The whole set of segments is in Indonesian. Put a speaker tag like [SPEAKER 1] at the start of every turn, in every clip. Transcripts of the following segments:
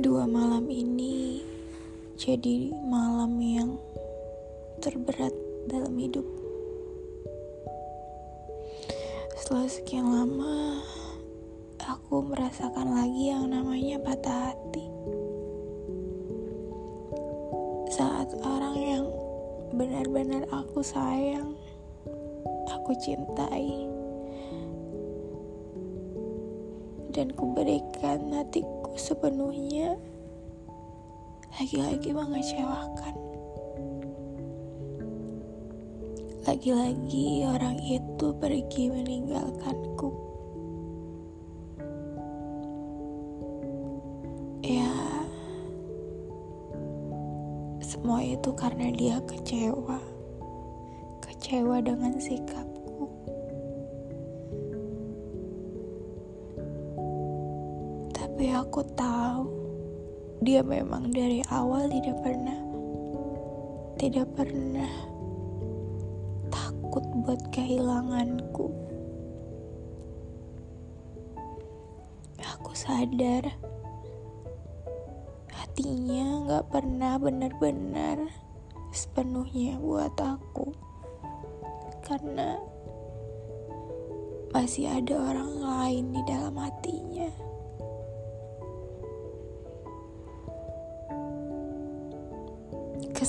[SPEAKER 1] Dua malam ini jadi malam yang terberat dalam hidup. Setelah sekian lama, aku merasakan lagi yang namanya patah hati. Saat orang yang benar-benar aku sayang, aku cintai, dan kuberikan hatiku sepenuhnya, lagi-lagi mengecewakan. Lagi-lagi orang itu pergi meninggalkanku. Ya, semua itu karena dia kecewa. Kecewa dengan sikapku. Aku tahu dia memang dari awal tidak pernah tidak pernah takut buat kehilanganku. Aku sadar hatinya gak pernah benar-benar sepenuhnya buat aku karena masih ada orang lain di dalam hatinya.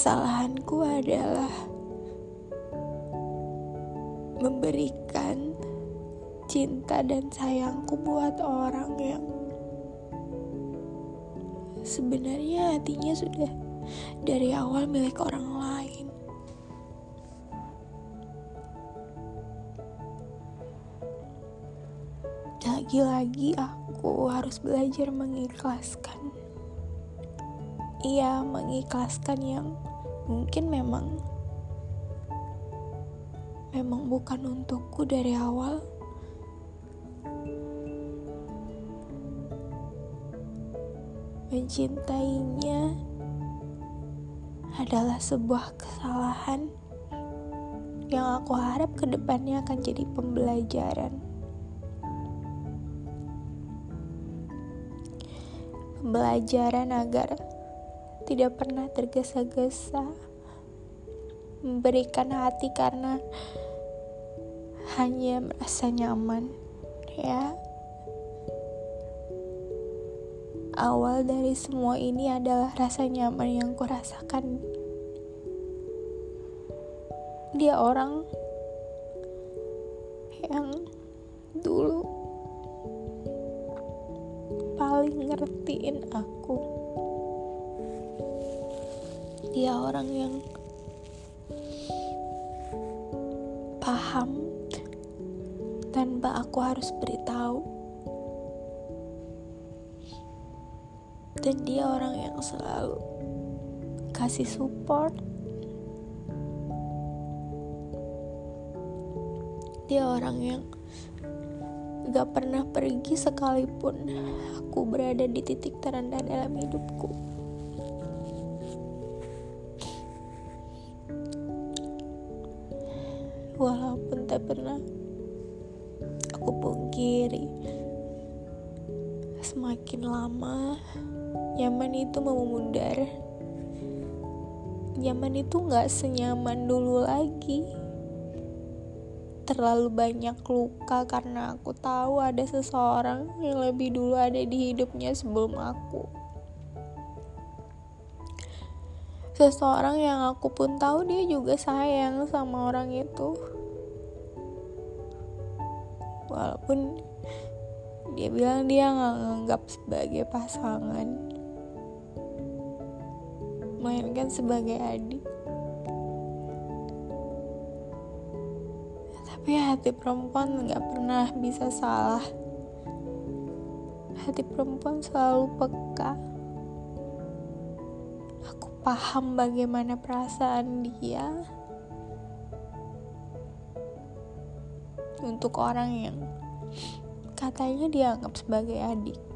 [SPEAKER 1] Kesalahanku adalah memberikan cinta dan sayangku buat orang yang sebenarnya hatinya sudah dari awal milik orang lain. Lagi-lagi aku harus belajar mengikhlaskan. Iya, mengikhlaskan yang mungkin memang memang bukan untukku dari awal. Mencintainya adalah sebuah kesalahan yang aku harap ke depannya akan jadi pembelajaran. Pembelajaran agar tidak pernah tergesa-gesa memberikan hati karena hanya merasa nyaman ya. Awal dari semua ini adalah rasa nyaman yang kurasakan. Dia orang yang dulu paling ngertiin aku dia orang yang paham tanpa aku harus beritahu. Dan dia orang yang selalu kasih support. Dia orang yang gak pernah pergi sekalipun aku berada di titik terendah dalam hidupku itu memudar nyaman itu gak senyaman dulu lagi. Terlalu banyak luka karena aku tahu ada seseorang yang lebih dulu ada di hidupnya sebelum aku. Seseorang yang aku pun tahu dia juga sayang sama orang itu. Walaupun dia bilang dia nggak nganggap sebagai pasangan melainkan sebagai adik. Tapi hati perempuan nggak pernah bisa salah. Hati perempuan selalu peka. Aku paham bagaimana perasaan dia. Untuk orang yang katanya dianggap sebagai adik.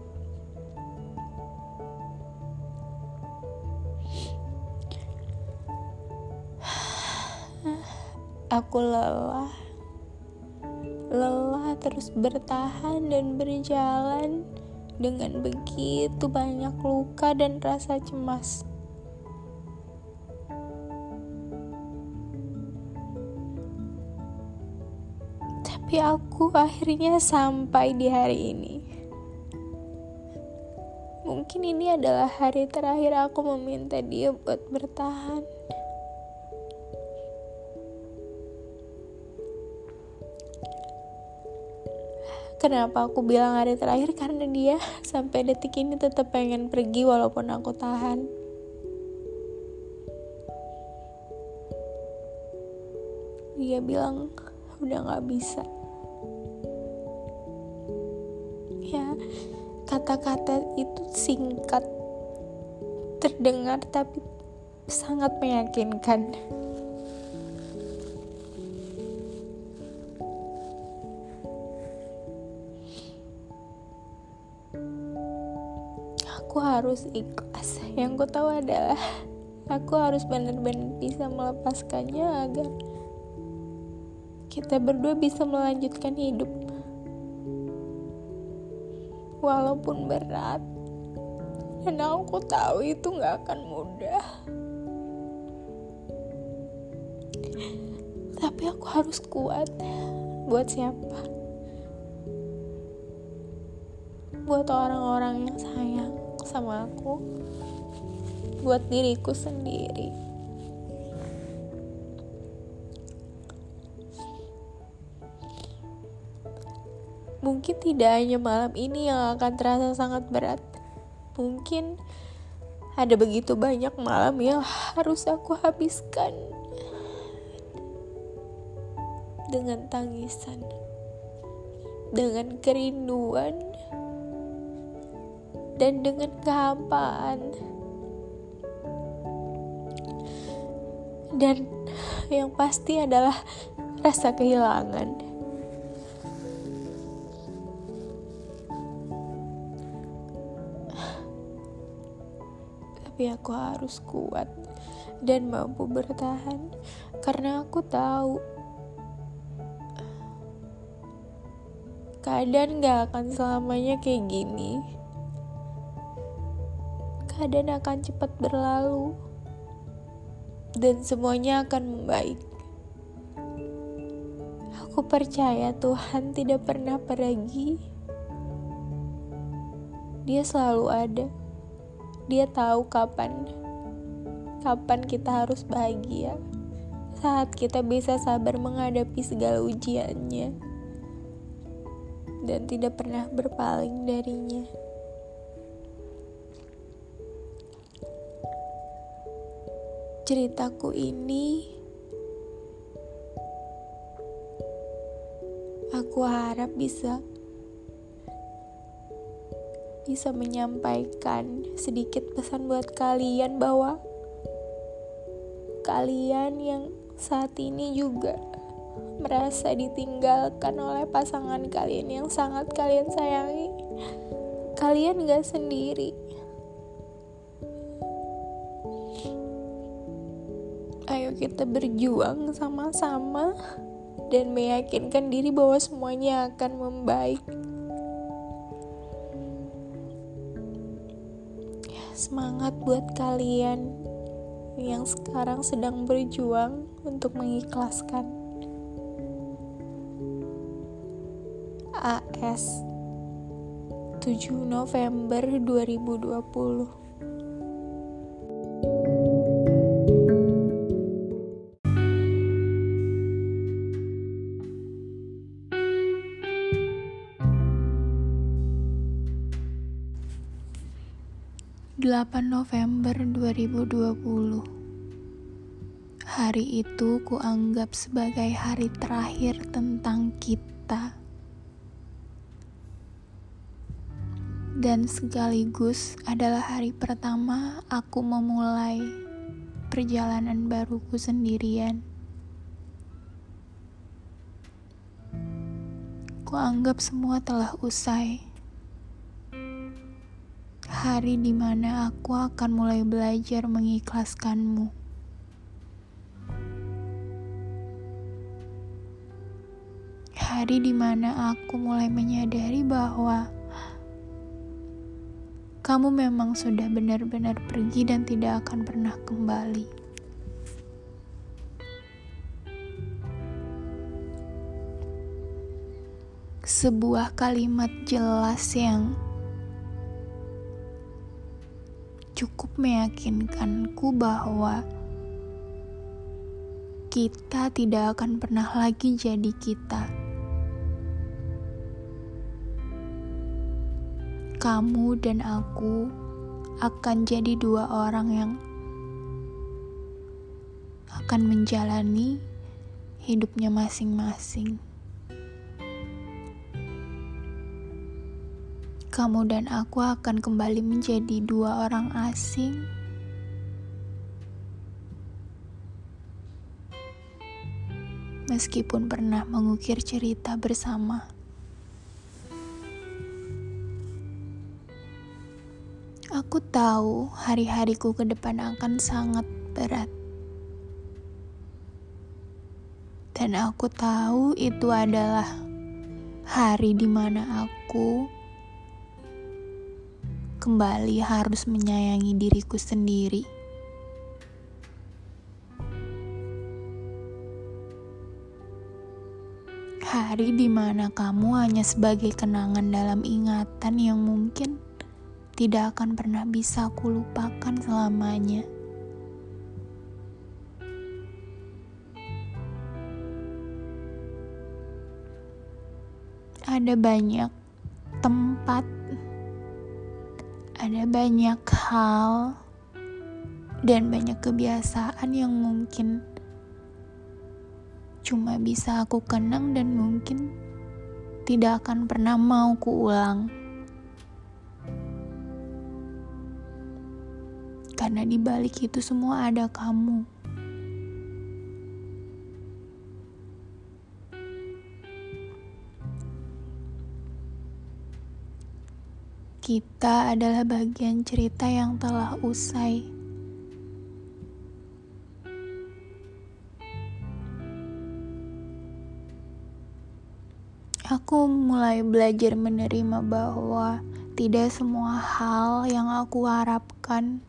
[SPEAKER 1] Aku lelah, lelah terus bertahan dan berjalan dengan begitu banyak luka dan rasa cemas. Tapi aku akhirnya sampai di hari ini. Mungkin ini adalah hari terakhir aku meminta dia buat bertahan. Kenapa aku bilang hari terakhir? Karena dia sampai detik ini tetap pengen pergi walaupun aku tahan. Dia bilang udah gak bisa. kata-kata itu singkat terdengar tapi sangat meyakinkan aku harus ikhlas. Yang ku tahu adalah aku harus benar-benar bisa melepaskannya agar kita berdua bisa melanjutkan hidup. Walaupun berat. Dan aku tahu itu gak akan mudah. Tapi aku harus kuat. Buat siapa? Buat orang-orang yang sayang sama aku buat diriku sendiri Mungkin tidak hanya malam ini yang akan terasa sangat berat. Mungkin ada begitu banyak malam yang harus aku habiskan dengan tangisan, dengan kerinduan, dan dengan kehampaan. Dan yang pasti adalah rasa kehilangan. tapi aku harus kuat dan mampu bertahan karena aku tahu keadaan gak akan selamanya kayak gini. Keadaan akan cepat berlalu dan semuanya akan membaik. Aku percaya Tuhan tidak pernah pergi. Dia selalu ada. Dia tahu kapan kapan kita harus bahagia. Saat kita bisa sabar menghadapi segala ujiannya dan tidak pernah berpaling darinya. Ceritaku ini aku harap bisa bisa menyampaikan sedikit pesan buat kalian bahwa kalian yang saat ini juga merasa ditinggalkan oleh pasangan kalian yang sangat kalian sayangi. Kalian gak sendiri. Ayo kita berjuang sama-sama dan meyakinkan diri bahwa semuanya akan membaik. Semangat buat kalian yang sekarang sedang berjuang untuk mengikhlaskan. AS 7 November 2020 8 November 2020 Hari itu kuanggap sebagai hari terakhir tentang kita. Dan sekaligus adalah hari pertama aku memulai perjalanan baruku sendirian. Kuanggap semua telah usai hari di mana aku akan mulai belajar mengikhlaskanmu. Hari di mana aku mulai menyadari bahwa kamu memang sudah benar-benar pergi dan tidak akan pernah kembali. Sebuah kalimat jelas yang cukup meyakinkanku bahwa kita tidak akan pernah lagi jadi kita. kamu dan aku akan jadi dua orang yang akan menjalani hidupnya masing-masing. Kamu dan aku akan kembali menjadi dua orang asing. Meskipun pernah mengukir cerita bersama. Aku tahu hari-hariku ke depan akan sangat berat. Dan aku tahu itu adalah hari di mana aku kembali harus menyayangi diriku sendiri. Hari di mana kamu hanya sebagai kenangan dalam ingatan yang mungkin tidak akan pernah bisa aku lupakan selamanya. Ada banyak ada banyak hal, dan banyak kebiasaan yang mungkin cuma bisa aku kenang dan mungkin tidak akan pernah mau kuulang. karena di balik itu semua ada kamu. Kita adalah bagian cerita yang telah usai. Aku mulai belajar menerima bahwa tidak semua hal yang aku harapkan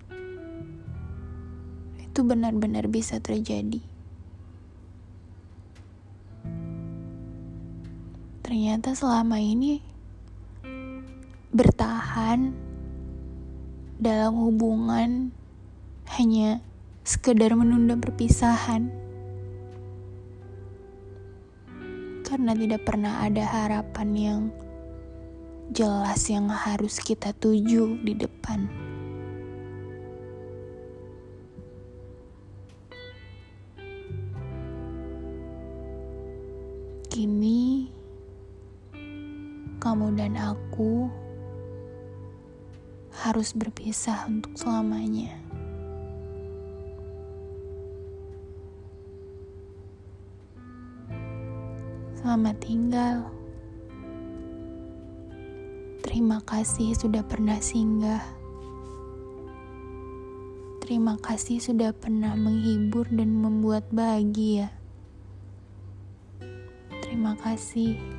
[SPEAKER 1] itu benar-benar bisa terjadi. Ternyata selama ini bertahan dalam hubungan hanya sekedar menunda perpisahan. Karena tidak pernah ada harapan yang jelas yang harus kita tuju di depan. Kini, kamu dan aku harus berpisah untuk selamanya. Selamat tinggal. Terima kasih sudah pernah singgah. Terima kasih sudah pernah menghibur dan membuat bahagia. Terima kasih.